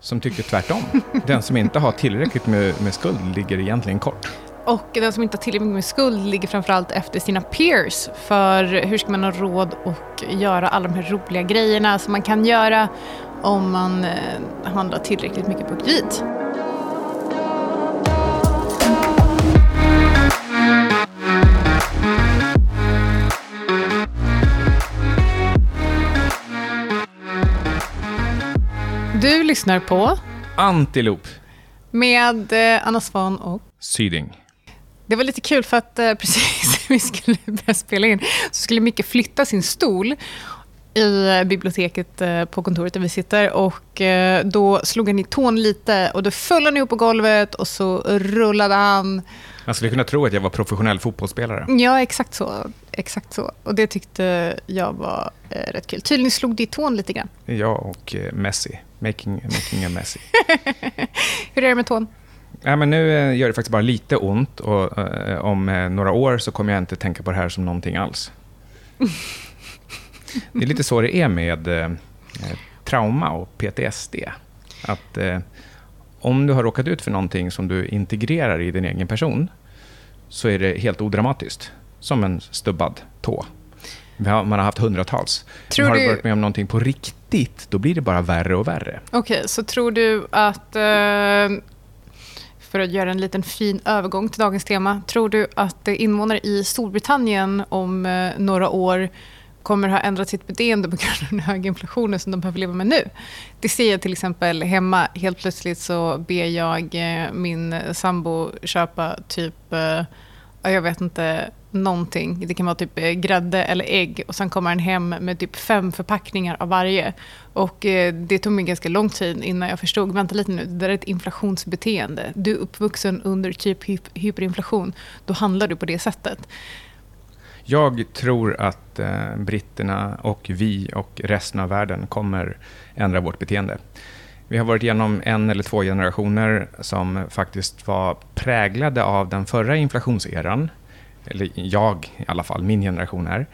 som tycker tvärtom. Den som inte har tillräckligt med, med skuld ligger egentligen kort. Och den som inte har tillräckligt med skuld ligger framförallt efter sina peers. För hur ska man ha råd att göra alla de här roliga grejerna som man kan göra om man eh, handlar tillräckligt mycket på kredit? Lyssnar på Antilop. med eh, Anna Svan och Syding. Det var lite kul för att eh, precis när vi skulle börja spela in så skulle Micke flytta sin stol i eh, biblioteket på kontoret där vi sitter och då slog han i tån lite och då föll han ihop på golvet och så rullade han. Man skulle kunna tro att jag var professionell fotbollsspelare. Ja, exakt så. Exakt så. Och det tyckte jag var rätt kul. Tydligen slog det i tån lite grann. Jag och Messi. Making, making a Messi. Hur är det med tån? Ja, men nu eh, gör det faktiskt bara lite ont och eh, om eh, några år så kommer jag inte tänka på det här som någonting alls. Det är lite så det är med eh, eh, trauma och PTSD. Att eh, om du har råkat ut för någonting som du integrerar i din egen person så är det helt odramatiskt. Som en stubbad tå. Har, man har haft hundratals. Tror har du varit med om någonting på riktigt, då blir det bara värre och värre. Okej, så tror du att... Eh, för att göra en liten fin övergång till dagens tema. Tror du att invånare i Storbritannien om eh, några år kommer ha ändrat sitt beteende på grund av den höga inflationen som de behöver leva med nu? Det ser jag till exempel hemma. Helt plötsligt så ber jag eh, min sambo köpa typ, jag vet inte, någonting. Det kan vara typ eh, grädde eller ägg och sen kommer han hem med typ fem förpackningar av varje. Och eh, det tog mig ganska lång tid innan jag förstod, vänta lite nu, det där är ett inflationsbeteende. Du är uppvuxen under typ hyperinflation, då handlar du på det sättet. Jag tror att eh, britterna och vi och resten av världen kommer ändra vårt beteende. Vi har varit igenom en eller två generationer som faktiskt var präglade av den förra inflationseran. Eller jag i alla fall, min generation är.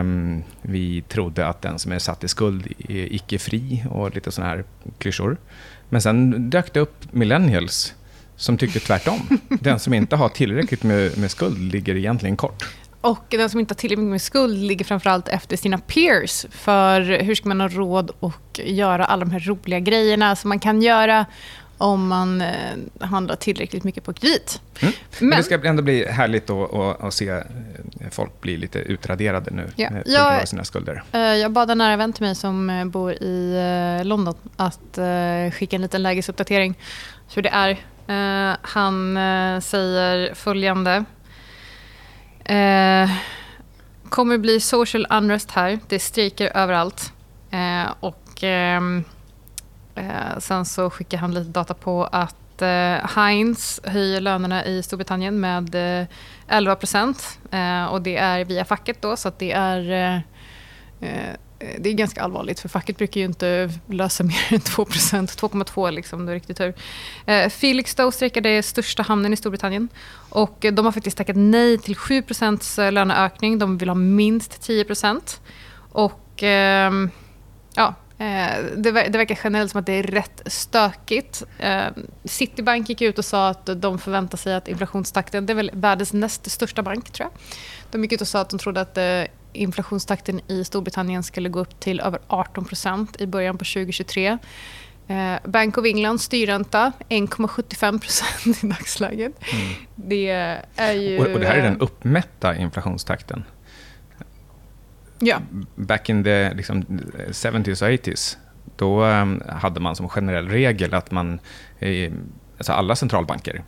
Um, vi trodde att den som är satt i skuld är icke fri och lite sådana här klyschor. Men sen dök det upp millennials som tycker tvärtom. Den som inte har tillräckligt med, med skuld ligger egentligen kort. Och den som inte har tillräckligt med skuld ligger framförallt efter sina peers. För hur ska man ha råd att göra alla de här roliga grejerna som man kan göra om man eh, handlar tillräckligt mycket på kredit. Mm. Men, Men- det ska ändå bli härligt att, se eh, folk bli lite utraderade nu Ja. eh, på grund av sina skulder. Jag bad en nära vän till mig som bor i London att skicka en liten lägesuppdatering. Så det är. Han säger följande. Eh, kommer bli social unrest här. Det är strejker överallt. Eh, och ehm, eh, sen så skickar han lite data på att eh, Heinz höjer lönerna i Storbritannien med eh, 11 procent. Eh, och det är via facket då, så att det är Eh, eh Eh, det är ganska allvarligt för facket brukar ju inte lösa mer än 2% 2,2 liksom, det är riktigt tur. Eh, Felixstowe strejkade största hamnen i Storbritannien och de har faktiskt tackat nej till 7% eh, löneökning. De vill ha minst 10 Och ehm, ja, eh, det, det verkar generellt som att det är rätt stökigt. Eh, Citibank gick ut och sa att de förväntar sig att inflationstakten, det är väl världens näst största bank tror jag. De gick ut och sa att de trodde att eh, inflationstakten i Storbritannien skulle gå upp till över 18 procent i början på 2023. Eh, Bank of England styrränta 1,75 procent i dagsläget. Det är ju... Och, och det här är den eh, uppmätta inflationstakten. Ja, Back in the liksom, 70s och 80s, då em, hade man som generell regel att man, eh, alltså alla centralbanker,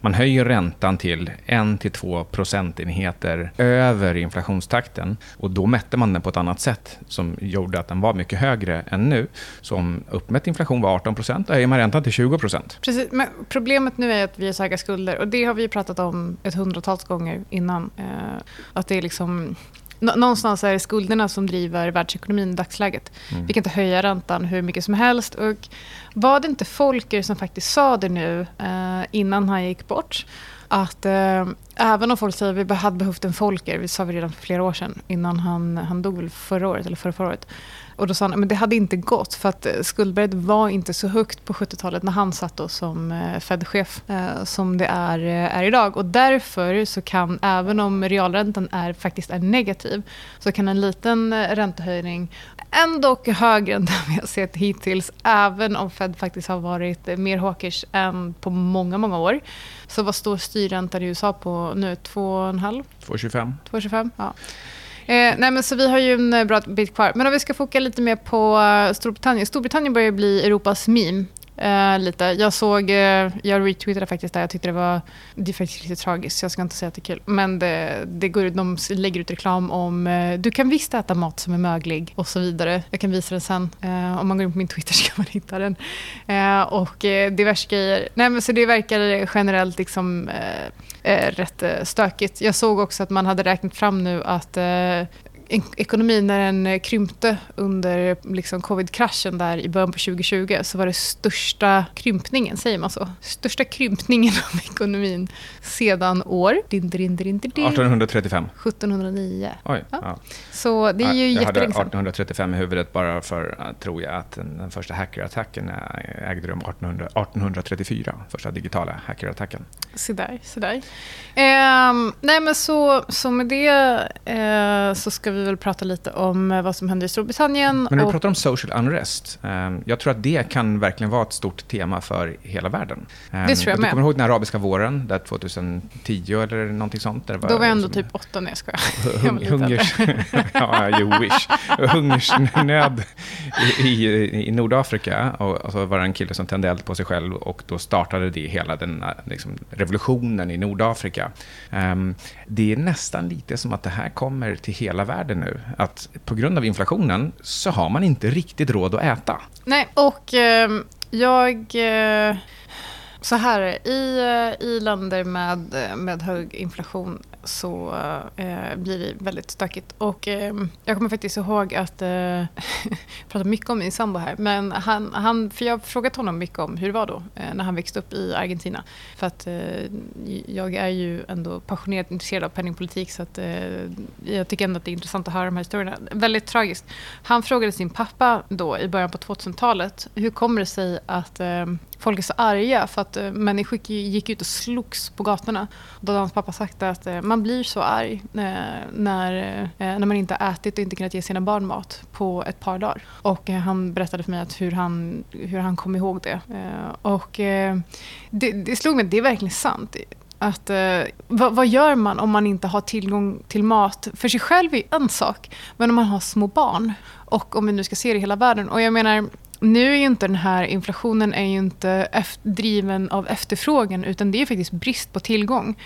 man höjer räntan till 1-2 procentenheter över inflationstakten. Och då mätte man den på ett annat sätt som gjorde att den var mycket högre än nu. Så om uppmätt inflation var 18 procent, då höjer man räntan till 20 procent. precis. Men problemet nu är att vi har så höga skulder och det har vi pratat om ett hundratals gånger innan. Eh, att det är liksom nå- Någonstans är det skulderna som driver världsekonomin i dagsläget. Mm. Vi kan inte höja räntan hur mycket som helst. Och var det inte Folker som faktiskt sa det nu eh, innan han gick bort? Att eh, även om folk säger att vi hade behövt en Folker, vi sa vi redan för flera år sedan, innan han, han dog förra året eller förra, förra året. Och då sa han att det hade inte gått för att skuldberget var inte så högt på 70-talet när han satt då som Fed-chef som det är, är idag. Och därför så kan, även om realräntan är, faktiskt är negativ, så kan en liten räntehöjning ändå högre än den vi har sett hittills, även om Fed faktiskt har varit mer hawkish än på många, många år. Så vad står styrräntan i USA på nu? 2,5? 2,25. 2,25, ja. Eh, nej men så vi har ju en eh, bra bit kvar. Men om vi ska fokusera lite mer på eh, Storbritannien. Storbritannien börjar bli Europas meme. Eh, lite. Jag såg, eh, jag retweetade faktiskt där, jag tyckte det var, det är faktiskt lite tragiskt, så jag ska inte säga att det är kul. Men det, det går, de lägger ut reklam om, eh, du kan visst äta mat som är möglig och så vidare. Jag kan visa den sen. Eh, om man går in på min Twitter så kan man hitta den. och diverse grejer. Nej men så det verkar generellt liksom Eh, rätt eh, stökigt. Jag såg också att man hade räknat fram nu att eh, ekonomin när den eh, krympte under liksom covid-kraschen där i början på 2020 så var det största krympningen, säger man så? Största krympningen av ekonomin sedan år... Din, din, din, 1835. 1709. Oj, ja. Ja. Så det är ju Jag hade 1835 i huvudet bara för, eh, tror jag, att den, den första hackerattacken eh, ägde rum 1800, 1834. Första digitala hackerattacken. Se där, se där. Eh, nej men så, så med det eh, så ska vi vi väl prata lite om eh, vad som händer i Storbritannien. Men när du pratar om social unrest, ehm, jag tror att det kan verkligen vara ett stort tema för hela världen. Ehm, det tror jag med. Du kommer ihåg den arabiska våren, där 2010 eller någonting sånt? Där var Då var jag ändå typ åtta när jag skojar. Hung, hungers, ja, you wish. Hungersnöd i, i, i Nordafrika. Och, och, så var det en kille som tände eld på sig själv och då startade det hela den liksom, revolutionen i Nordafrika. Det är nästan lite som att det här kommer till hela världen nu. Att på grund av inflationen så har man inte riktigt råd att äta. Nej, och eh, jag... Eh, så här, i, eh, i länder med, eh, med hög inflation så eh, blir det väldigt stökigt. Och, eh, jag kommer faktiskt ihåg att, eh, jag pratar mycket om min sambo här, men han, han, för jag har frågat honom mycket om hur det var då eh, när han växte upp i Argentina. För att eh, jag är ju ändå passionerat intresserad av penningpolitik så att, eh, jag tycker ändå att det är intressant att höra de här historierna. Väldigt tragiskt. Han frågade sin pappa då i början på 2000-talet, hur kommer det sig att ehm, folk är så arga för att eh, människor gick ut och slogs på gatorna. Då hade hans pappa sagt att eh, man blir så arg eh, när, när, när man inte har ätit och inte kunnat ge sina barn mat på ett par dagar. Och han berättade för mig att hur, han, hur han kom ihåg det. Och det, det slog mig att det är verkligen sant. Att, eh, vad, vad, gör man om man inte har tillgång till mat för sig själv är en sak, men om man har små barn och om vi nu ska se det i hela världen. Och jag menar, nu är ju inte den här inflationen är ju inte driven av efterfrågan utan det är faktiskt brist på tillgång.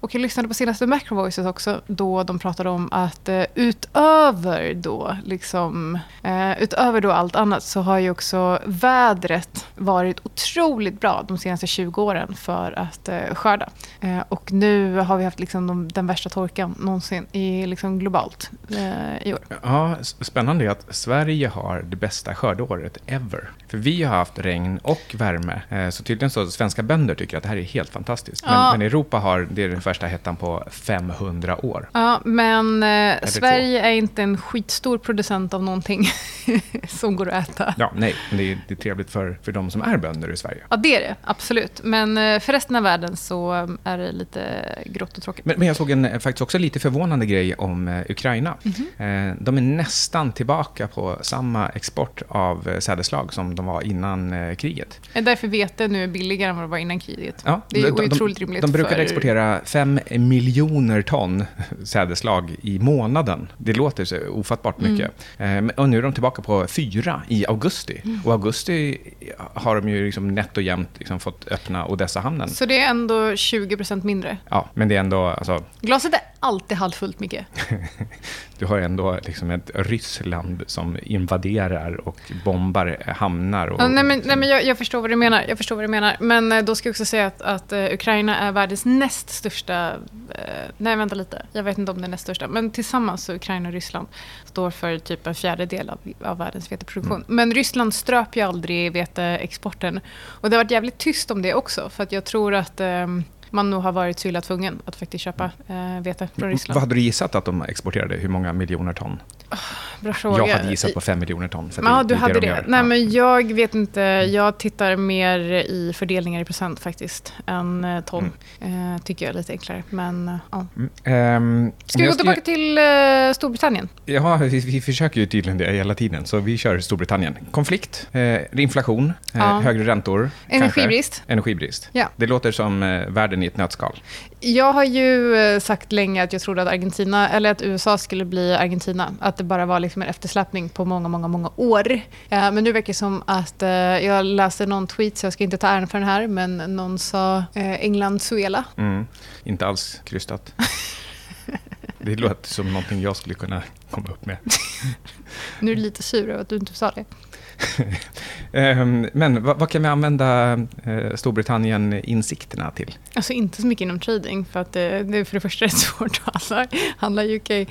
Och jag lyssnade på senaste Macro Voices också då de pratade om att eh, utöver då liksom eh, utöver då allt annat så har ju också vädret varit otroligt bra de senaste 20 åren för att eh, skörda. Eh, och nu har vi haft liksom de, den värsta torkan någonsin i, liksom globalt eh, i år. Ja, spännande är att Sverige har det bästa skördeåret ever. För vi har haft regn och värme. Eh, så tydligen så svenska bönder tycker att det här är helt fantastiskt. Men, ja. men Europa har det är värsta hettan på 500 år. Ja, men eh, Sverige är inte en skitstor producent av någonting som går att äta. Ja, nej, men det är, det är trevligt för, för de som är bönder i Sverige. Ja, det är det. Absolut. Men eh, för resten av världen så eh, är det lite grått och tråkigt. Men, men jag såg en eh, faktiskt också lite förvånande grej om eh, Ukraina. Mm -hmm. eh, de är nästan tillbaka på samma export av eh, sädeslag som de var innan kriget. Är därför vete nu är billigare än vad det var innan kriget. Ja, det är de, otroligt rimligt. De brukade för... exportera 5 miljoner ton sädeslag i månaden. Det låter så ofattbart mycket. Mm. och nu är de tillbaka på fyra i augusti. Mm. Och augusti har de ju liksom nätt och jämnt liksom fått öppna Odessa-hamnen. Så det är ändå 20% mindre? Ja, men det är ändå... Alltså... Glaset är alltid halvfullt, Micke. du har ändå liksom ett Ryssland som invaderar och bombar hamnar. Och, ja, nej, men, nej, men jag, jag, förstår vad du menar. Jag förstår vad du menar. Men eh, då ska jag också säga att, att uh, Ukraina är världens näst största... Uh, nej, vänta lite. Jag vet inte om det är näst största. Men tillsammans så Ukraina och Ryssland står för typ en fjärdedel av, av världens veteproduktion. Mm. Men Ryssland ströp ju aldrig veteexporten. Och det har varit jävligt tyst om det också. För att jag tror att... Um, man nog har varit så illa tvungen att faktiskt köpa eh, vete från Ryssland. Vad hade du gissat att de exporterade? Hur många miljoner ton? Bra fråga. Jag hade gissat på 5 miljoner ton. För ja, det, du det hade de det. gör. Nej, men jag vet inte. Jag tittar mer i fördelningar i procent faktiskt, än eh, ton. Eh, tycker jag är lite enklare. Men, eh, ja. Mm, ehm, Ska vi gå tillbaka till eh, Storbritannien? Ja, vi, vi försöker ju tydligen det hela tiden, så vi kör Storbritannien. Konflikt, eh, inflation, eh, Ja. högre räntor. kanske. Energibrist. Energibrist. Ja. Det låter som världen i ett nötskal. Jag har ju sagt länge att jag trodde att Argentina, eller att USA skulle bli Argentina. Att det bara var liksom en eftersläpning på många, många, många år. Eh, Men nu verkar det som att, eh, jag läste någon tweet, så jag ska inte ta äran för den här, men någon sa eh, England-Suela. Mm. Inte alls krystat. Det låter som någonting jag skulle kunna komma upp med. Nu är du lite sur över att du inte sa det. Ehm, Men vad, vad kan vi använda eh, Storbritannien-insikterna till? Alltså inte så mycket inom trading, för att det, det är för det första rätt svårt att handla, handla UK. Eh,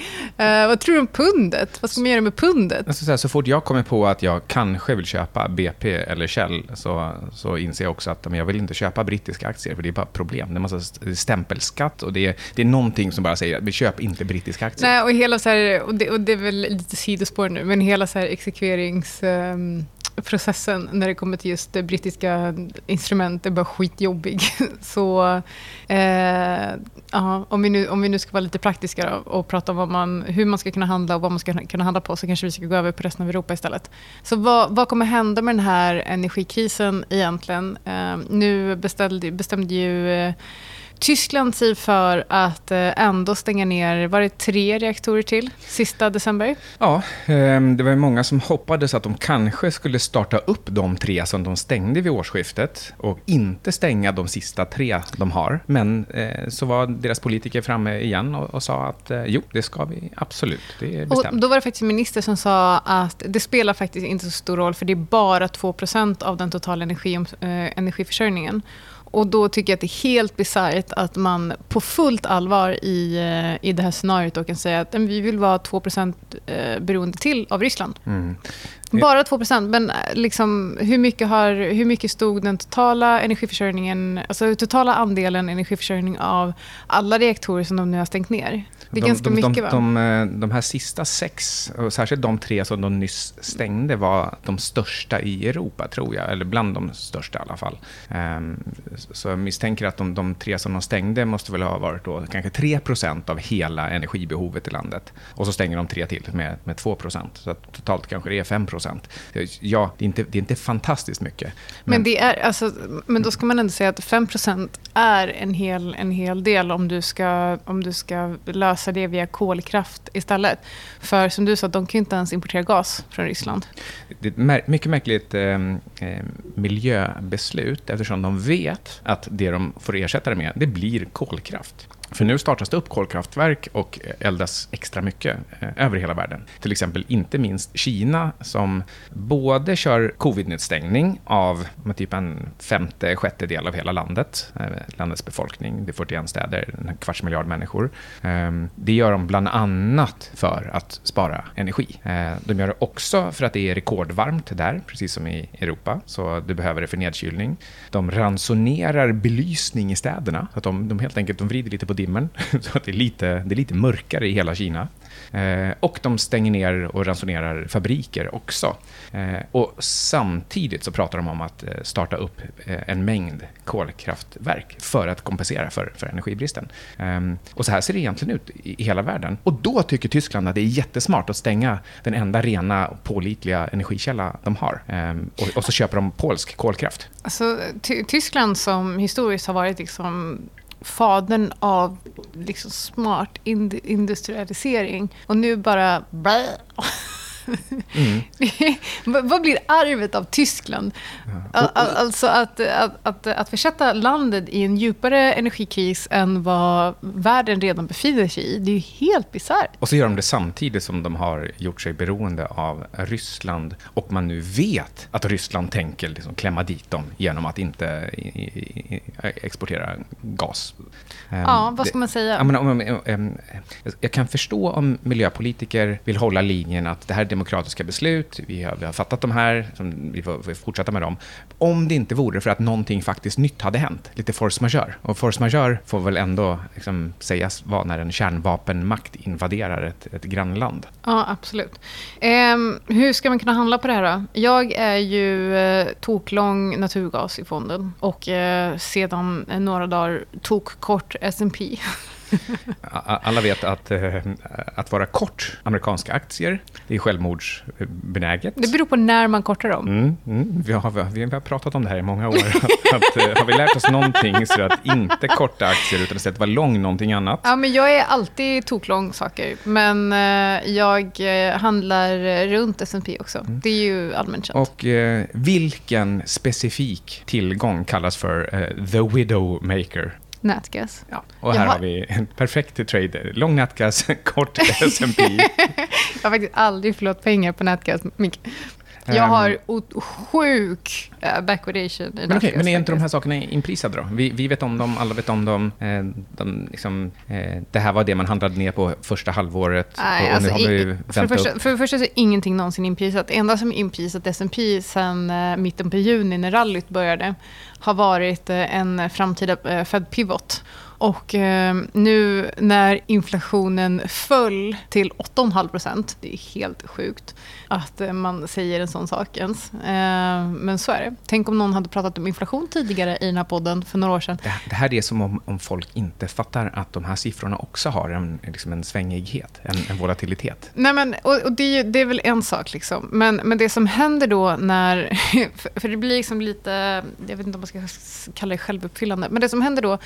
vad tror du om pundet? Vad ska man göra med pundet? Alltså så, här, så fort jag kommer på att jag kanske vill köpa BP eller Shell så, så inser jag också att men jag vill inte köpa brittiska aktier för det är bara problem. Det är massa st- stämpelskatt och det är, det är någonting som bara säger att vi köp inte brittiska aktier. Nej, och hela så här, och det, och det är väl lite sidospår nu, men hela så här processen när det kommer till just det brittiska instrument är bara skitjobbig. Så eh, aha, om, vi nu, om vi nu ska vara lite praktiska då, och prata om vad man, hur man ska kunna handla och vad man ska kunna handla på så kanske vi ska gå över på resten av Europa istället. Så vad, vad kommer hända med den här energikrisen egentligen? Eh, nu beställde, bestämde ju eh, Tyskland sig för att eh, ändå stänga ner, var det tre reaktorer till, sista december? Ja, ehm, det var många som hoppades att de kanske skulle starta upp de tre som de stängde vid årsskiftet och inte stänga de sista tre de har. Men eh, så var deras politiker framme igen och, sa att eh, jo, det ska vi absolut. Det är Och då var det faktiskt en minister som sa att det spelar faktiskt inte så stor roll för det är bara 2 av den totala energi, energiförsörjningen. Och då tycker jag att det är helt bisarrt att man på fullt allvar i, eh, i det här scenariot då kan säga att "Men vi vill vara 2 eh, beroende till av Ryssland. Mm. Bara 2% men eh, liksom, hur, mycket har, hur mycket stod den totala energiförsörjningen, alltså totala andelen energiförsörjning av alla reaktorer som de nu har stängt ner? Det är de, ganska de, mycket de, va? de, eh, de här sista sex, och särskilt de tre som de nyss stängde, var de största i Europa, tror jag. Eller bland de största i alla fall. Ehm, Så jag misstänker att de, tre som de stängde måste väl ha varit då kanske 3% av hela energibehovet i landet. Och så stänger de tre till med, med 2% Så att totalt kanske det är 5% Ja, det är inte, det är inte fantastiskt mycket. Men, det är, alltså, men då ska man ändå säga att 5% är en hel, en hel del om du, ska, om du ska lösa det via kolkraft istället. För som du sa, de kan ju inte ens importera gas från Ryssland. Det är ett mär- mycket märkligt eh, miljöbeslut eftersom de vet att det de får ersätta det med, det blir kolkraft. För nu startas det upp kolkraftverk och eh, eldas extra mycket eh, över hela världen. Till exempel inte minst Kina som både kör covid-nedstängning av typ en femte, sjättedel av hela landet, eh, landets befolkning. Det är 41 städer, en kvarts miljard människor. Ehm, det gör de bland annat för att spara energi. De gör det också för att det är rekordvarmt där, precis som i Europa, så du behöver det för nedkylning. De ransonerar belysning i städerna, så att de, de helt enkelt de vrider lite på dimmern, så att det är lite, det är lite mörkare i hela Kina. Eh, och de stänger ner och ransonerar fabriker också. Eh, och samtidigt så pratar de om att eh, starta upp eh, en mängd kolkraftverk för att kompensera för, för energibristen. Eh, och så här ser det egentligen ut i, i hela världen. Och då tycker Tyskland att det är jättesmart att stänga den enda rena och pålitliga energikälla de har. Eh, och, och så köper de polsk kolkraft. Alltså, Tyskland som historiskt har varit liksom fadern av liksom smart industrialisering. Och nu bara... Mm. Vad blir arvet av Tyskland? Al- Alltså att, att, att, att försätta landet i en djupare energikris än vad världen redan befinner sig i. Det är ju helt bisarrt. Och så gör de det samtidigt som de har gjort sig beroende av Ryssland och man nu vet att Ryssland tänker liksom klämma dit dem genom att inte exportera gas. Ehm, Ja, vad ska man säga? Ja, jag kan förstå om miljöpolitiker vill hålla linjen att det här är demokratiska beslut, vi har, vi har fattat de här, som vi får, får fortsätta med dem. Om det inte vore för att någonting faktiskt nytt hade hänt, lite force majeure. Och force majeure får väl ändå liksom sägas vara när en kärnvapenmakt invaderar ett, ett grannland. Ja, absolut. Eh, hur ska man kunna handla på det här då? Jag är ju eh, toklång naturgas i fonden och eh, sedan några dagar tokkort S&P Alla vet att, äh, att vara kort amerikanska aktier, det är självmordsbenäget. Det beror på när man kortar dem. Mm, mm, vi, har, vi har pratat om det här i många år. att, eh, har vi lärt oss någonting så att inte korta aktier utan istället vara lång någonting annat. Ja, men jag är alltid toklång saker, men uh, jag handlar runt S&P också. Mm. Det är ju allmänt känt. Och vilken specifik tillgång kallas för uh, the widowmaker? Nätgas. Ja, och här har... har... vi en perfekt trade. Lång nätgas, kort S&P. jag har faktiskt aldrig förlorat pengar på nätgas, jag ehm. har sjuk uh, backwardation men, okay, men är inte de här sakerna inprisade då? Vi, vi vet om dem, alla vet om dem. Eh, de, liksom, eh, det här var det man handlade ner på första halvåret. Nej, och, alltså, nu har vi för, det första, för det första så är ingenting någonsin inprisat. Det enda som är inprisat S&P sen eh, mitten på juni när rallyt började har varit eh, en framtida eh, Fed pivot. Och eh, nu när inflationen föll till 8,5 procent, det är helt sjukt att eh, man säger en sån sak ens. Eh, men så är det. Tänk om någon hade pratat om inflation tidigare i den här podden för några år sedan. Det, det här är som om, om folk inte fattar att de här siffrorna också har en, liksom en svängighet, en, en volatilitet. Nej, men, och, och det, det, är väl en sak. Liksom. Men, men det som händer då när... För, för det blir liksom lite... Jag vet inte om man ska kalla det självuppfyllande. Men det som händer då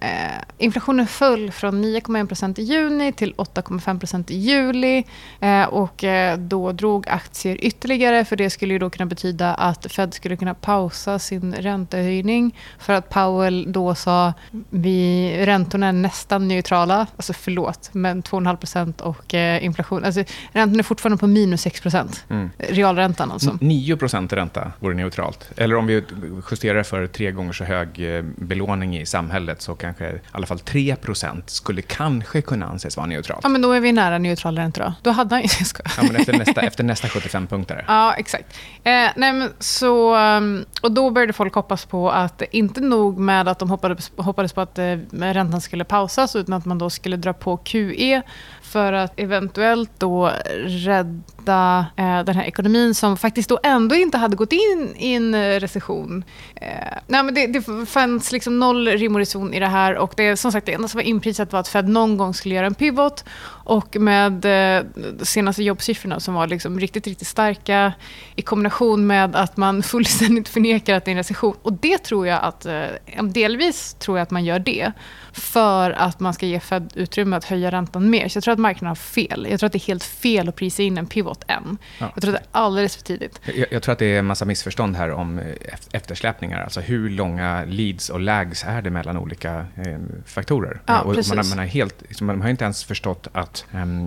Eh, inflationen föll från 9,1% i juni till 8,5% i juli. Eh, och eh, då drog aktier ytterligare för det skulle ju då kunna betyda att Fed skulle kunna pausa sin räntehöjning för att Powell då sa vi räntorna är nästan neutrala. Alltså förlåt, men 2,5 och eh, inflation. Alltså, räntan är fortfarande på minus 6 mm. Realräntan alltså. 9% ränta vore neutralt. Eller om vi justerar för tre gånger så hög eh, belåning i samhället så kan kanske i alla fall 3% skulle kanske kunna anses vara neutralt. Ja, men då är vi nära neutral ränta då. Då hade han ju... Ja, men efter nästa, efter nästa 75 punkter. Ja, exakt. Eh, nej, men så, ehm, och då började folk hoppas på att inte nog med att de hoppades, hoppades på att eh, räntan skulle pausas, utan att man då skulle dra på QE för att eventuellt då rädda eh, den här ekonomin som faktiskt då ändå inte hade gått in i en eh, recession. Eh, nej, men det, det fanns liksom noll rim och reson i det här och det, som sagt, det enda som var inprisat var att Fed någon gång skulle göra en pivot och med eh, de senaste jobbsiffrorna som var liksom riktigt, riktigt starka i kombination med att man fullständigt förnekar att det är en recession. Och det tror jag att, eh, delvis tror jag att man gör det för att man ska ge Fed utrymme att höja räntan mer. Så jag tror att marknaden har fel. Jag tror att det är helt fel att prisa in en pivot än. Ja. Jag tror att det är alldeles för tidigt. Jag, jag, tror att det är en massa missförstånd här om eh, eftersläpningar. Alltså hur långa leads och lags är det mellan olika eh, faktorer? Ja, och man, man, har helt, man har inte ens förstått att eh,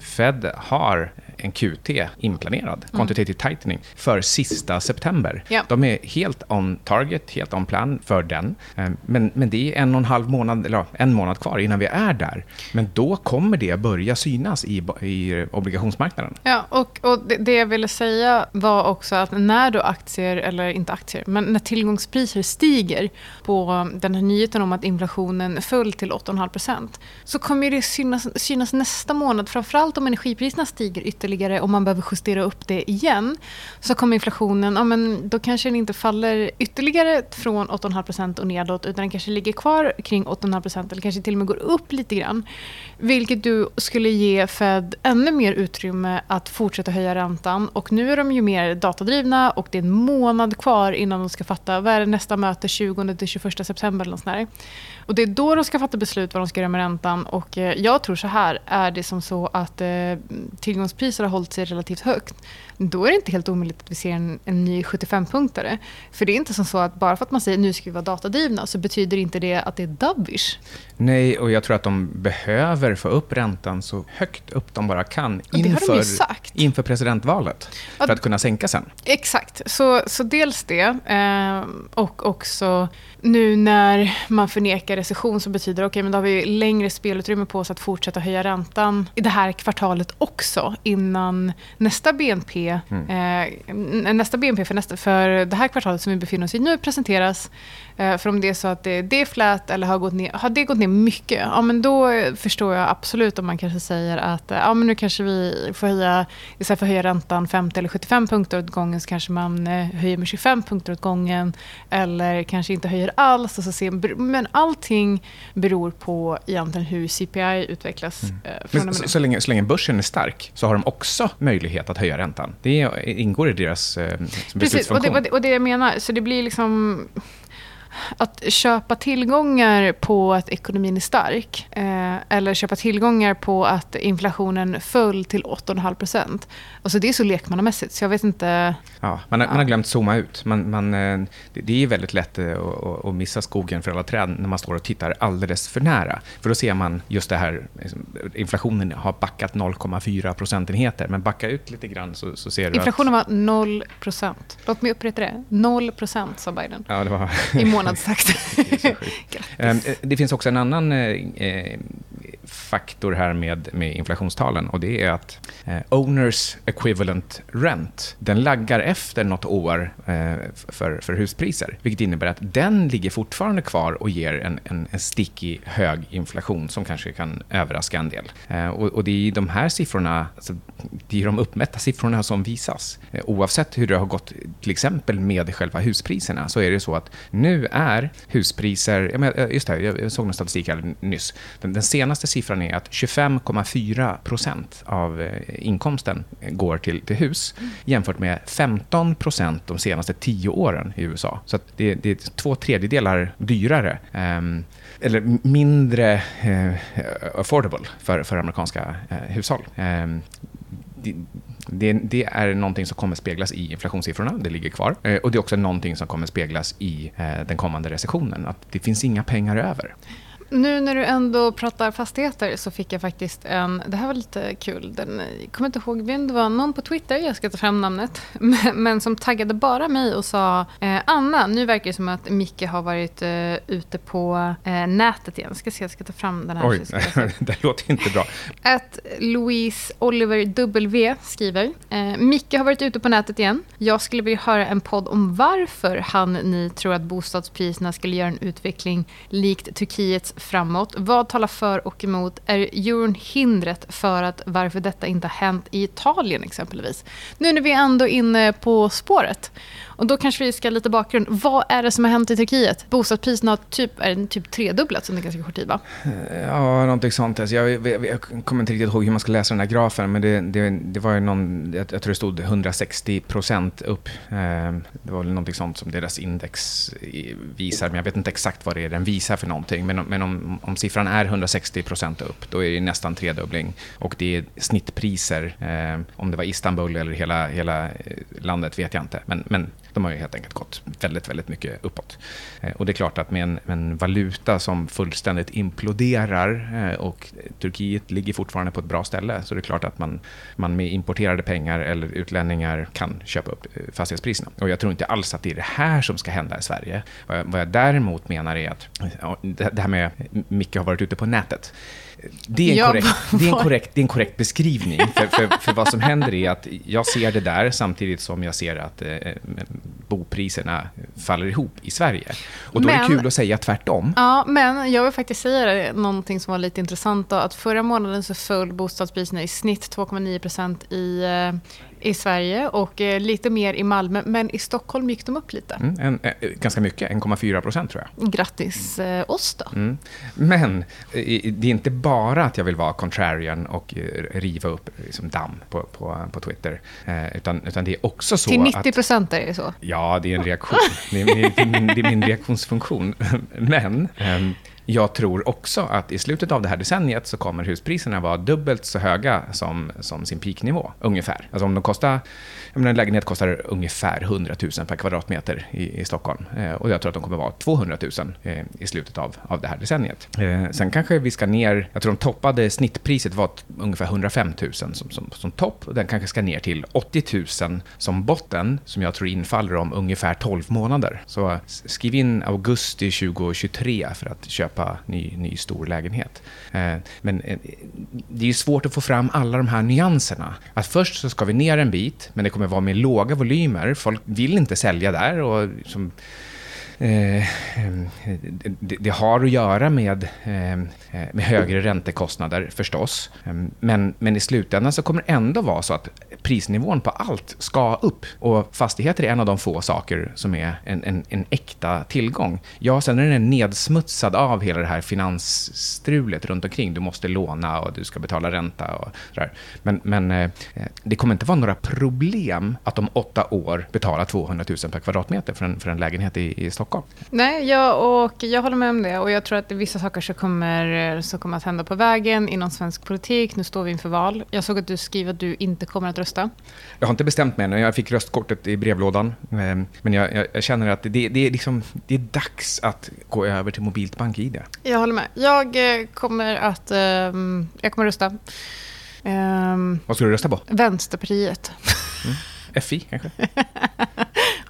Fed har en QT inplanerad, mm. quantitative tightening, för sista september. Ja. De är helt on target, helt on plan för den. Ehm, men, men det är en och en halv månad, eller en månad kvar innan vi är där. Men då kommer det börja synas i, i obligationsmarknaden. Ja, och, och det, det jag ville säga var också att när då aktier, eller inte aktier, men när tillgångspriser stiger på den här nyheten om att inflationen föll till 8,5% så kommer det synas, synas nästa månad, framförallt om energipriserna stiger ytterligare ytterligare och man behöver justera upp det igen så kommer inflationen, ja, men då kanske den inte faller ytterligare från 8,5% och nedåt utan den kanske ligger kvar kring 8,5% eller kanske till och med går upp lite grann. Vilket du skulle ge Fed ännu mer utrymme att fortsätta höja räntan. Och nu är de ju mer datadrivna och det är en månad kvar innan de ska fatta, vad är det nästa möte, 20-21 september eller något sånt där. Och det är då de ska fatta beslut vad de ska göra med räntan. Och eh, jag tror så här, är det som så att eh, tillgångspriser har hållit sig relativt högt då är det inte helt omöjligt att vi ser en, en ny 75-punktare. För det är inte som så att bara för att man säger nu ska vi vara datadrivna så betyder inte det att det är dovish. Nej, och jag tror att de behöver få upp räntan så högt upp de bara kan inför, inför presidentvalet för att kunna sänka sen. Exakt, så, så dels det eh, och också nu när man förnekar recession så betyder det okay, men då har vi längre spelutrymme på oss att fortsätta höja räntan i det här kvartalet också innan innan nästa BNP, mm. eh, nästa BNP för, nästa, för det här kvartalet som vi befinner oss i nu presenteras. Eh, för om det är så att det, det är flät eller har, gått ner, har det gått ner mycket, ja, men då förstår jag absolut om man kanske säger att ja, men nu kanske vi får höja, istället för att höja räntan 50 eller 75 punkter åt gången så kanske man eh, höjer med 25 punkter åt gången eller kanske inte höjer alls. Och så ser, men allting beror på egentligen hur CPI utvecklas. Mm. Så, så, länge, så länge börsen är stark så har de också möjlighet att höja räntan. Det ingår i deras eh, Precis, och det, och, det, och det jag menar. Så det blir liksom att köpa tillgångar på att ekonomin är stark eh, eller köpa tillgångar på att inflationen föll till 8,5 procent. Alltså det är så lekmannamässigt, så jag vet inte... Ja, man, har, ja. man har glömt zooma ut. Man, man, eh, det är väldigt lätt eh, att, att missa skogen för alla träd när man står och tittar alldeles för nära. För då ser man just det här, liksom, inflationen har backat 0,4 procentenheter. Men backa ut lite grann så, så ser du Inflationen att... var 0 procent. Låt mig upprepa det. 0 procent, sa Biden. Ja, det var... Månadstakt. Ehm, det finns också en annan eh, faktor här med, med inflationstalen och det är att eh, owners equivalent rent, den laggar efter något år eh, för, för huspriser, vilket innebär att den ligger fortfarande kvar och ger en, en, en stickig hög inflation som kanske kan överraska en del. Eh, och, och, det är de här siffrorna, alltså, det är de uppmätta siffrorna som visas. Eh, oavsett hur det har gått till exempel med själva huspriserna så är det så att nu är huspriser, eh, just det, jag såg någon statistik här nyss, den, den senaste siffran är att 25,4 procent av eh, inkomsten går till, till hus jämfört med 15 procent de senaste tio åren i USA. Så det, det, är två tredjedelar dyrare. Um, eller mindre eh, affordable för, för amerikanska eh, hushåll. Eh, det, det, det, är någonting som kommer speglas i inflationssiffrorna, det ligger kvar. Eh, och det är också någonting som kommer speglas i eh, den kommande recessionen, att det finns inga pengar över. Nu när du ändå pratar fastigheter så fick jag faktiskt en... Det här var lite kul. Den, jag kommer inte ihåg vem det var. Någon på Twitter, jag ska ta fram namnet. Men, som taggade bara mig och sa eh, Anna, nu verkar det som att Micke har varit eh, ute på eh, nätet igen. Jag ska se, jag ska ta fram den här. Oj, det låter inte bra. Att Louise Oliver W skriver. Eh, Micke har varit ute på nätet igen. Jag skulle vilja höra en podd om varför han, ni tror att bostadspriserna skulle göra en utveckling likt Turkiets framåt. Vad talar för och emot? Är euron hindret för att varför detta inte har hänt i Italien exempelvis? Nu när vi är ändå inne på spåret. Och då kanske vi ska lite bakgrund. Vad är det som har hänt i Turkiet? Bostadspriserna har typ, är typ tredubblats under ganska kort tid, va? Ja, någonting sånt. Alltså jag, jag, jag, kommer inte riktigt ihåg hur man ska läsa den här grafen, men det, det, det var ju någon, jag, jag, tror det stod 160 procent upp. Ehm, det var väl någonting sånt som deras index visar, men jag vet inte exakt vad det är den visar för någonting. Men, men om, om siffran är 160 procent upp, då är det nästan tredubbling. Och det är snittpriser. Ehm, om det var Istanbul eller hela, hela eh, landet vet jag inte. Men, men de har ju helt enkelt gått väldigt, väldigt mycket uppåt. Eh, och det är klart att med en, med en valuta som fullständigt imploderar eh, och Turkiet ligger fortfarande på ett bra ställe så det är klart att man, man med importerade pengar eller utlänningar kan köpa upp eh, fastighetspriserna. Och jag tror inte alls att det är det här som ska hända i Sverige. Vad jag, vad jag däremot menar är att det här med Micke har varit ute på nätet. Det är, en korrekt, det, är en korrekt, det är en korrekt beskrivning. För, för, för, vad som händer är att jag ser det där samtidigt som jag ser att eh, bopriserna faller ihop i Sverige. Och då men, är det kul att säga tvärtom. Ja, men jag vill faktiskt säga någonting som var lite intressant. Då, att förra månaden så föll bostadspriserna i snitt 2,9% i eh, i Sverige och eh, lite mer i Malmö. Men i Stockholm gick de upp lite. Mm, en, eh, ganska mycket, 1,4 procent tror jag. Grattis eh, oss då. Mm. Men eh, det är inte bara att jag vill vara contrarian och eh, riva upp liksom, damm på, på, på Twitter. Eh, utan, utan det är också så Till 90 procent är det så? Ja, det är en reaktion. det, är, det, är min, det är min reaktionsfunktion. Men ehm, jag tror också att i slutet av det här decenniet så kommer huspriserna vara dubbelt så höga som, som sin peaknivå, ungefär. Alltså om de kostar, en lägenhet kostar ungefär 100 000 per kvadratmeter i, i Stockholm. Eh, och jag tror att de kommer vara 200 000 eh, i slutet av, av det här decenniet. Eh, sen kanske vi ska ner, jag tror de toppade snittpriset var ungefär 105 000 som, som, som topp. Och den kanske ska ner till 80 000 som botten, som jag tror infaller om ungefär 12 månader. Så skriv in augusti 2023 för att köpa köpa ny, ny stor lägenhet. Eh, men eh, det är svårt att få fram alla de här nyanserna. Att först så ska vi ner en bit, men det kommer vara med låga volymer. Folk vill inte sälja där och som, Eh, eh, det, det, har att göra med, eh, med högre räntekostnader förstås. Ehm, men, men i slutändan så kommer det ändå vara så att prisnivån på allt ska upp. Och fastigheter är en av de få saker som är en, en, en äkta tillgång. Ja, sen är den nedsmutsad av hela det här finansstrulet runt omkring. Du måste låna och du ska betala ränta och sådär. Men, men eh, det kommer inte vara några problem att om åtta år betala 200 000 per kvadratmeter för en, för en lägenhet i, i Stockholm. Nej, jag, och jag håller med om det. Och jag tror att vissa saker som kommer, som kommer att hända på vägen inom svensk politik. Nu står vi inför val. Jag såg att du skriver att du inte kommer att rösta. Jag har inte bestämt mig än. Jag fick röstkortet i brevlådan. Ehm, men jag, jag, jag känner att det, det, är liksom, det är dags att gå över till mobilt bank-id. Jag håller med. Jag eh, kommer att um, jag kommer att rösta. Um, Vad ska du rösta på? Vänsterpartiet. Mm. FI kanske?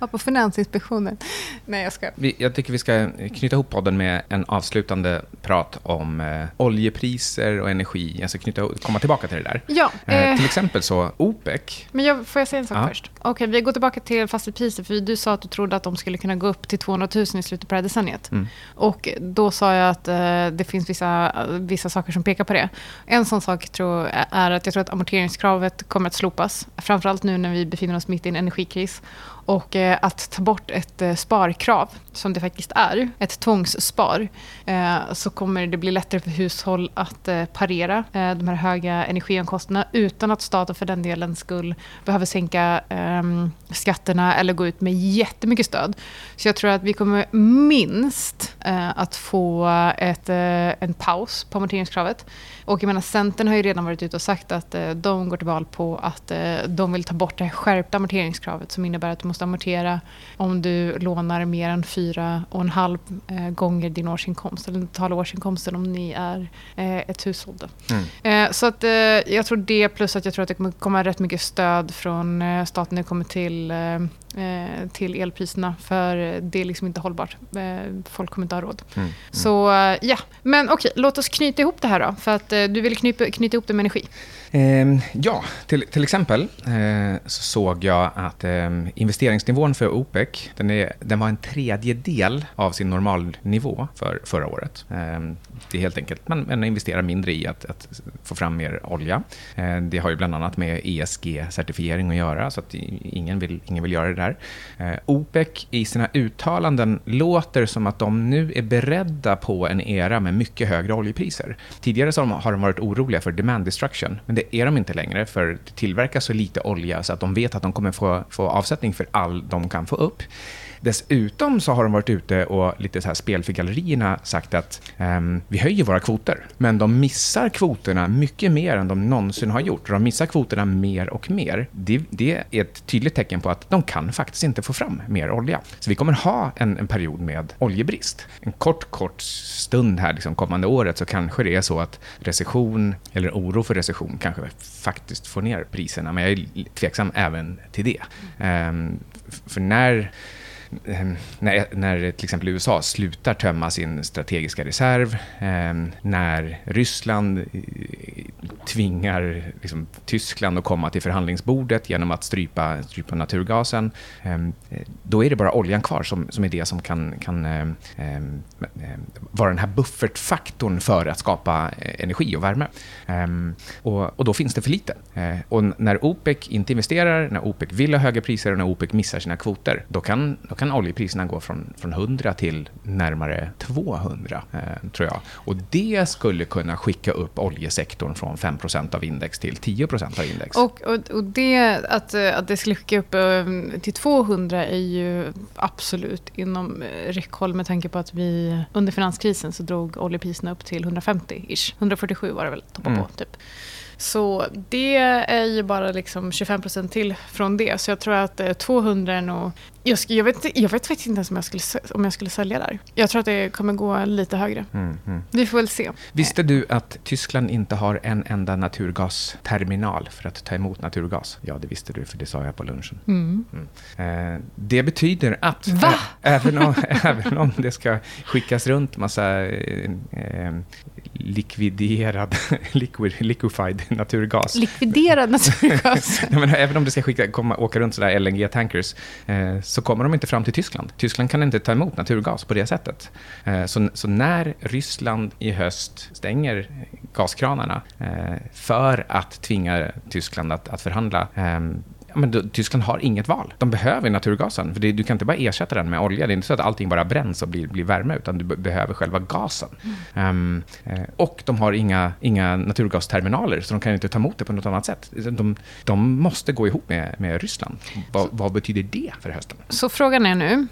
Ja, på Finansinspektionen. Nej, jag ska. Vi, jag tycker vi ska knyta ihop podden med en avslutande prat om eh, oljepriser och energi. Jag ska knyta, komma tillbaka till det där. Ja, eh, till exempel så OPEC. Men jag, får jag säga en sak ja. först? Okej, okay, vi går tillbaka till fastighetspriser. För du sa att du trodde att de skulle kunna gå upp till 200 000 i slutet på det här decenniet. Mm. Och då sa jag att eh, det finns vissa, vissa saker som pekar på det. En sån sak tror, är att jag tror att amorteringskravet kommer att slopas. Framförallt nu när vi befinner oss mitt i en energikris. Och eh, att ta bort ett eh, sparkrav, som det faktiskt är, ett tvångsspar, eh, så kommer det bli lättare för hushåll att eh, parera eh, de här höga energiomkostnaderna utan att staten för den delen skulle behöva sänka ehm, skatterna eller gå ut med jättemycket stöd. Så jag tror att vi kommer minst eh, att få ett, en paus på amorteringskravet. Och jag menar, Centern har ju redan varit ute och sagt att de går till val på att de vill ta bort det här skärpta amorteringskravet som innebär att du måste amortera om du lånar mer än fyra och en halv eh, gånger din årsinkomst, eller den totala årsinkomsten om ni är eh, ett hushåll. Mm. Eh, så att, eh, jag tror det, plus att jag tror att det kommer komma rätt mycket stöd från eh, staten när det kommer till eh, Eh, till elpriserna. För det är liksom inte hållbart. Eh, folk kommer inte ha råd. Mm, mm. Så ja, men okej, låt oss knyta ihop det här då. För att eh, Eh, du vill knyta, knyta ihop det med energi. Eh, ja, till, till exempel eh, så såg jag att eh, investeringsnivån för OPEC, den, är, den var en tredjedel av sin normalnivå för förra året. Ehm, det är helt enkelt, man, man investerar mindre i att, att få fram mer olja. Ehm, det har ju bland annat med ESG-certifiering att göra, så att ingen vill, ingen vill göra det där. Eh, OPEC i sina uttalanden låter som att de nu är beredda på en era med mycket högre oljepriser. Tidigare så har har de varit oroliga för demand destruction, men det är de inte längre för det tillverkas så lite olja så att de vet att de kommer få, få avsättning för all de kan få upp. Dessutom så har de varit ute och lite så här spel för gallerierna sagt att um, vi höjer våra kvoter, men de missar kvoterna mycket mer än de någonsin har gjort. De missar kvoterna mer och mer. Det, det är ett tydligt tecken på att de kan faktiskt inte få fram mer olja. Så vi kommer ha en, en period med oljebrist. En kort, kort stund här liksom kommande året så kanske det är så att recession eller oro för recession kanske faktiskt får ner priserna, men jag är tveksam även till det. Um, för när Ehm, när, när till exempel USA slutar tömma sin strategiska reserv, ehm, när Ryssland eh, tvingar liksom, Tyskland att komma till förhandlingsbordet genom att strypa, strypa naturgasen, ehm, då är det bara oljan kvar som, som är det som kan, kan vara den här buffertfaktorn för att skapa eh, energi och värme. Och, och då finns det för lite. Eh, och när OPEC inte investerar, när OPEC vill ha höga priser och när OPEC missar sina kvoter, då kan, då kan oljepriserna gå från, från 100 till närmare 200, eh, tror jag. Och det skulle kunna skicka upp oljesektorn från 5% av index till 10% av index. Och, och, och det, att, att det skulle skicka upp eh, till 200 är ju absolut inom eh, räckhåll med tanke på att vi under finanskrisen så drog oljepriserna upp till 150-ish. 147 var det väl, toppa mm. på, typ. Så det är ju bara liksom 25 procent till från det. Så jag tror att eh, 200 är nog... Jag, jag, vet, jag vet faktiskt inte ens om jag, skulle, om jag skulle sälja där. Jag tror att det kommer gå lite högre. Mm, mm. Vi får väl se. Visste du att Tyskland inte har en enda naturgasterminal för att ta emot naturgas? Ja, det visste du, för det sa jag på lunchen. Mm. Eh, det betyder att ä- även, om, även om det ska skickas runt massa eh, eh, likviderad, liquid, liquefied naturgas. Likviderad naturgas. Nej, men även om det ska skicka, komma, åka runt sådär LNG-tankers eh, så kommer de inte fram till Tyskland. Tyskland kan inte ta emot naturgas på det sättet. Eh, så, så när Ryssland i höst stänger gaskranarna eh, för att tvinga Tyskland att, att förhandla ehm, Ja, men då, Tyskland har inget val. De behöver naturgasen. För det, du kan inte bara ersätta den med olja. Det är inte så att allting bara bränns och blir, blir värme, utan du be- behöver själva gasen. Ehm, eh, och de har inga, inga naturgasterminaler, så de kan inte ta emot det på något annat sätt. De, de måste gå ihop med, med Ryssland. Va, vad betyder det för hösten? Så frågan är nu,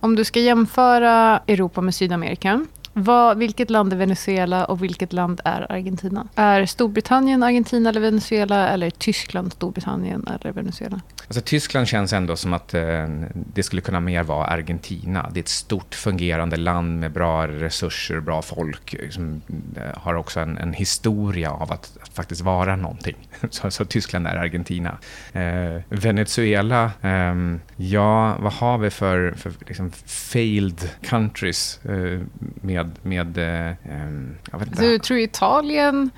om du ska jämföra Europa med Sydamerika, vad, vilket land är Venezuela och vilket land är Argentina? Är Storbritannien Argentina eller Venezuela eller Tyskland Storbritannien eller Venezuela? Alltså, Tyskland känns ändå som att eh, det skulle kunna mer vara Argentina. Det är ett stort fungerande land med bra resurser, bra folk. Liksom, har också en, en historia av att, att faktiskt vara någonting. Så, så Tyskland är Argentina. Eh, Venezuela, eh, ja, vad har vi för, för liksom failed countries eh, med... med eh, ehm, jag vet inte. Du tror Italien?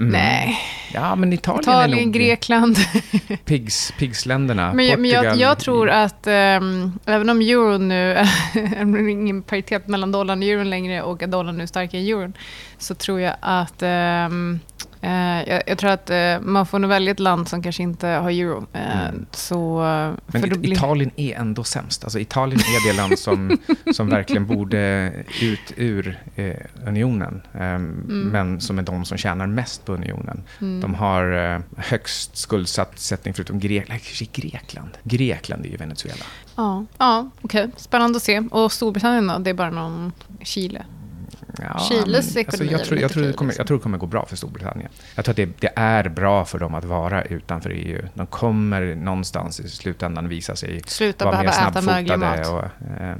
Mm. Nej. Ja, men Italien, Italien, nog Grekland. pigs, pigsländerna. Men, jag, men jag, Portugal. jag tror att ehm, även om euron nu, det är ingen paritet mellan dollarn och euron längre och att dollarn nu är starkare än euron, så tror jag att eh, jag, jag tror att eh, man får nog välja ett land som kanske inte har euro. Eh, Mm. Så, eh, Men It- blir- Italien är ändå sämst. Alltså Italien är det land som, som verkligen borde ut ur eh, unionen. ehm, Men som är de som tjänar mest på unionen. Mm. De har eh, högst skuldsättning förutom Grekland. Grekland. Grekland är ju Venezuela. Ja, ja okej. Spännande att se. Och Storbritannien då? Det är bara någon Chile. Ja, Chiles ekonomi är jag, tror, jag, tror det kommer, jag tror det kommer gå bra för Storbritannien. Jag tror att det, det är bra för dem att vara utanför EU. De kommer någonstans i slutändan visa sig Sluta vara mer snabbfotade. mat. Och, eh,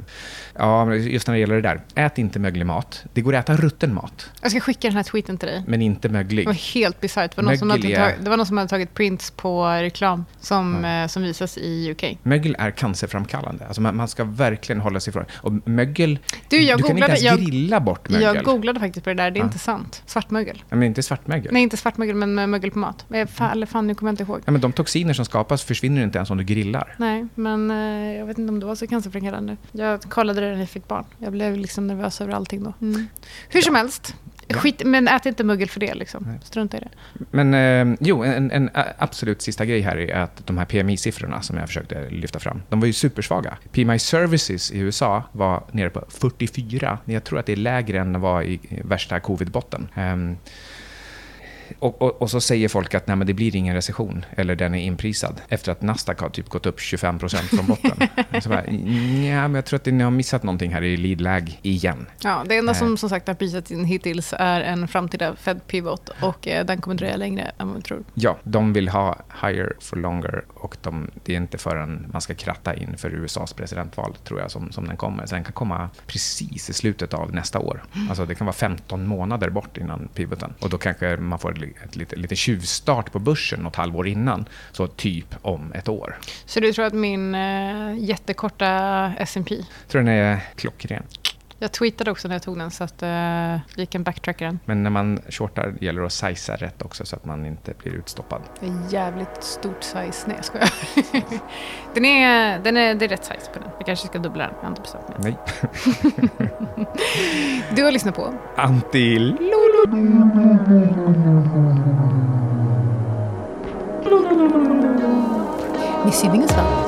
ja, just när det gäller det där. Ät inte möglig mat. Det går att äta rutten mat, Jag ska skicka den här tweeten till dig. men inte möglig. Det var helt bisarrt. Det, det var någon som hade tagit prints på reklam som, eh, som visas i UK. Mögel är cancerframkallande. Alltså man, man ska verkligen hålla sig ifrån Och mögel, Du, jag du kan inte ens grilla bort mögel. Jag googlade faktiskt på det där, det är Ja. inte sant. Svartmögel. Ja, men inte svartmögel. Nej, inte svartmögel, men mögel på mat. Eh, Fan, eller fan, nu kommer jag inte ihåg. Ja, men de toxiner som skapas försvinner inte ens om du grillar. Nej, men eh, jag vet inte om det var så cancerframkallande. Jag kollade det när jag fick barn. Jag blev liksom nervös över allting då. Mm. Hur som helst. Skit, men ät inte mögel för det. Liksom. Strunta i det. Men eh, jo, en, en absolut sista grej här är att de här PMI-siffrorna som jag försökte lyfta fram, de var ju supersvaga. PMI Services i USA var nere på 44. Jag tror att det är lägre än var i värsta covid-botten. Ehm, och, och, och så säger folk att nej, men det blir ingen recession, eller den är inprisad, efter att Nasdaq har typ gått upp 25% från botten. så bara, ja, men jag tror att ni har missat någonting här i lead-lag igen. Ja, det enda som som sagt har prisats in hittills är en framtida Fed pivot och eh, den kommer dröja längre än vad vi tror. Ja, de vill ha higher for longer och de, det är inte förrän man ska kratta in för USAs presidentval, tror jag, som, som den kommer. Så den kan komma precis i slutet av nästa år. Alltså det kan vara 15 månader bort innan pivoten. Och då kanske man får ett, li- ett lite, lite tjuvstart på börsen något halvår innan. Så typ om ett år. Så du tror att min eh, jättekorta S&P tror den är klockren. Jag tweetade också när jag tog den så att eh, vi kan backtracka den. Men när man shortar gäller det att sizea rätt också så att man inte blir utstoppad. Det är jävligt stort size. Nej, jag skojar. den är, den är, det är rätt size på den. Jag kanske ska dubbla den. Jag har inte bestämt mig. Nej. Du har lyssnat på Antil. Missy Wingstop.